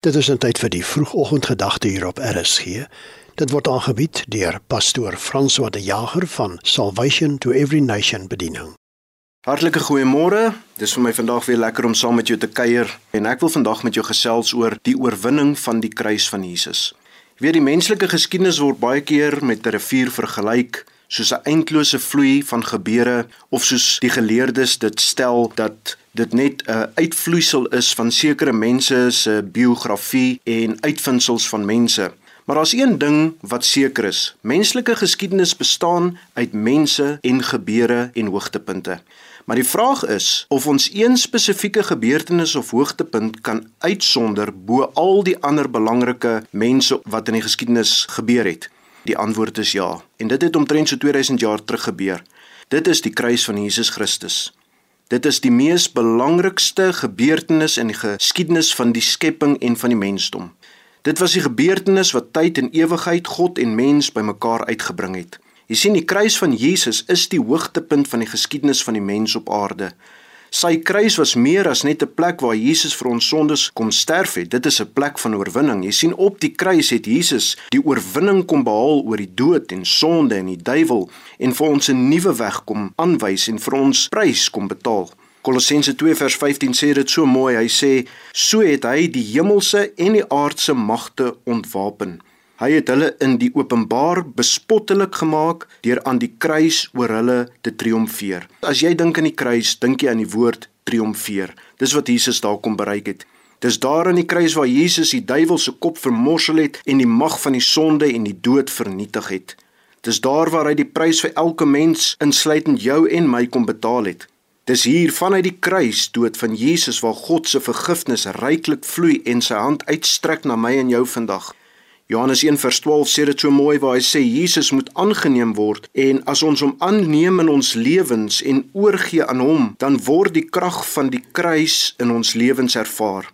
Dit is 'n tyd vir die vroegoggendgedagte hier op RSG. Dit word aangebied deur pastoor François de Jager van Salvation to Every Nation Bediening. Hartlike goeiemôre. Dis vir my vandag weer lekker om saam met jou te kuier en ek wil vandag met jou gesels oor die oorwinning van die kruis van Jesus. Jy weet die menslike geskiedenis word baie keer met 'n rivier vergelyk soos 'n eindelose vloei van gebeure of soos die geleerdes dit stel dat dit net 'n uitvloeisel is van sekere mense se biografie en uitvindsels van mense. Maar daar's een ding wat seker is. Menslike geskiedenis bestaan uit mense en gebeure en hoogtepunte. Maar die vraag is of ons een spesifieke gebeurtenis of hoogtepunt kan uitsonder bo al die ander belangrike mense wat in die geskiedenis gebeur het. Die antwoord is ja. En dit het omtrent so 2000 jaar terug gebeur. Dit is die kruis van Jesus Christus. Dit is die mees belangrikste gebeurtenis in die geskiedenis van die skepping en van die mensdom. Dit was die gebeurtenis wat tyd en ewigheid God en mens bymekaar uitgebring het. Jy sien die kruis van Jesus is die hoogtepunt van die geskiedenis van die mens op aarde. Sy kruis was meer as net 'n plek waar Jesus vir ons sondes kom sterf het. Dit is 'n plek van oorwinning. Jy sien op die kruis het Jesus die oorwinning kom behaal oor die dood en sonde en die duiwel en vir ons 'n nuwe weg kom aanwys en vir ons prys kom betaal. Kolossense 2 vers 15 sê dit so mooi. Hy sê: "So het hy die hemelse en die aardse magte ontwapen." Hy het hulle in die openbaar bespottelik gemaak deur aan die kruis oor hulle te triomfeer. As jy dink aan die kruis, dink jy aan die woord triomfeer. Dis wat Jesus daar kom bereik het. Dis daar aan die kruis waar Jesus die duiwel se kop vermorsel het en die mag van die sonde en die dood vernietig het. Dis daar waar hy die prys vir elke mens, insluitend jou en my, kom betaal het. Dis hier vanuit die kruis dood van Jesus waar God se vergifnis ryklik vloei en sy hand uitstrek na my en jou vandag. Johannes 1:12 sê dit so mooi waar hy sê Jesus moet aangeneem word en as ons hom aanneem in ons lewens en oorgee aan hom, dan word die krag van die kruis in ons lewens ervaar.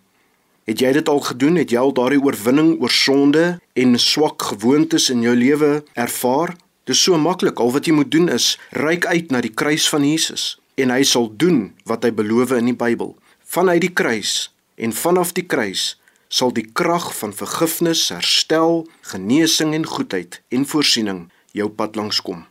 Het jy dit al gedoen? Het jy al daardie oorwinning oor sonde en swak gewoontes in jou lewe ervaar? Dis so maklik. Al wat jy moet doen is reik uit na die kruis van Jesus en hy sal doen wat hy beloof in die Bybel. Vanuit die kruis en vanaf die kruis sal die krag van vergifnis, herstel, genesing en goedheid en voorsiening jou pad langs kom.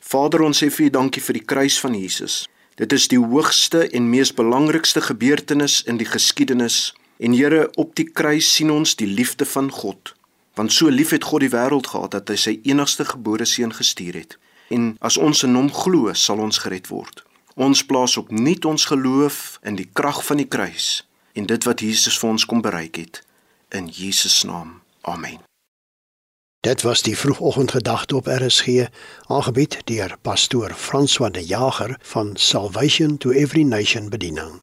Vader, ons sê vir U dankie vir die kruis van Jesus. Dit is die hoogste en mees belangrikste gebeurtenis in die geskiedenis. En Here, op die kruis sien ons die liefde van God. Want so lief het God die wêreld gehad dat hy sy enigste gebore seun gestuur het. En as ons in hom glo, sal ons gered word. Ons plaas opnuut ons geloof in die krag van die kruis en dit wat Jesus vir ons kom bereik het in Jesus naam. Amen. Dit was die vroegoggendgedagte op RSG, aangebied deur pastoor François de Jager van Salvation to Every Nation Bediening.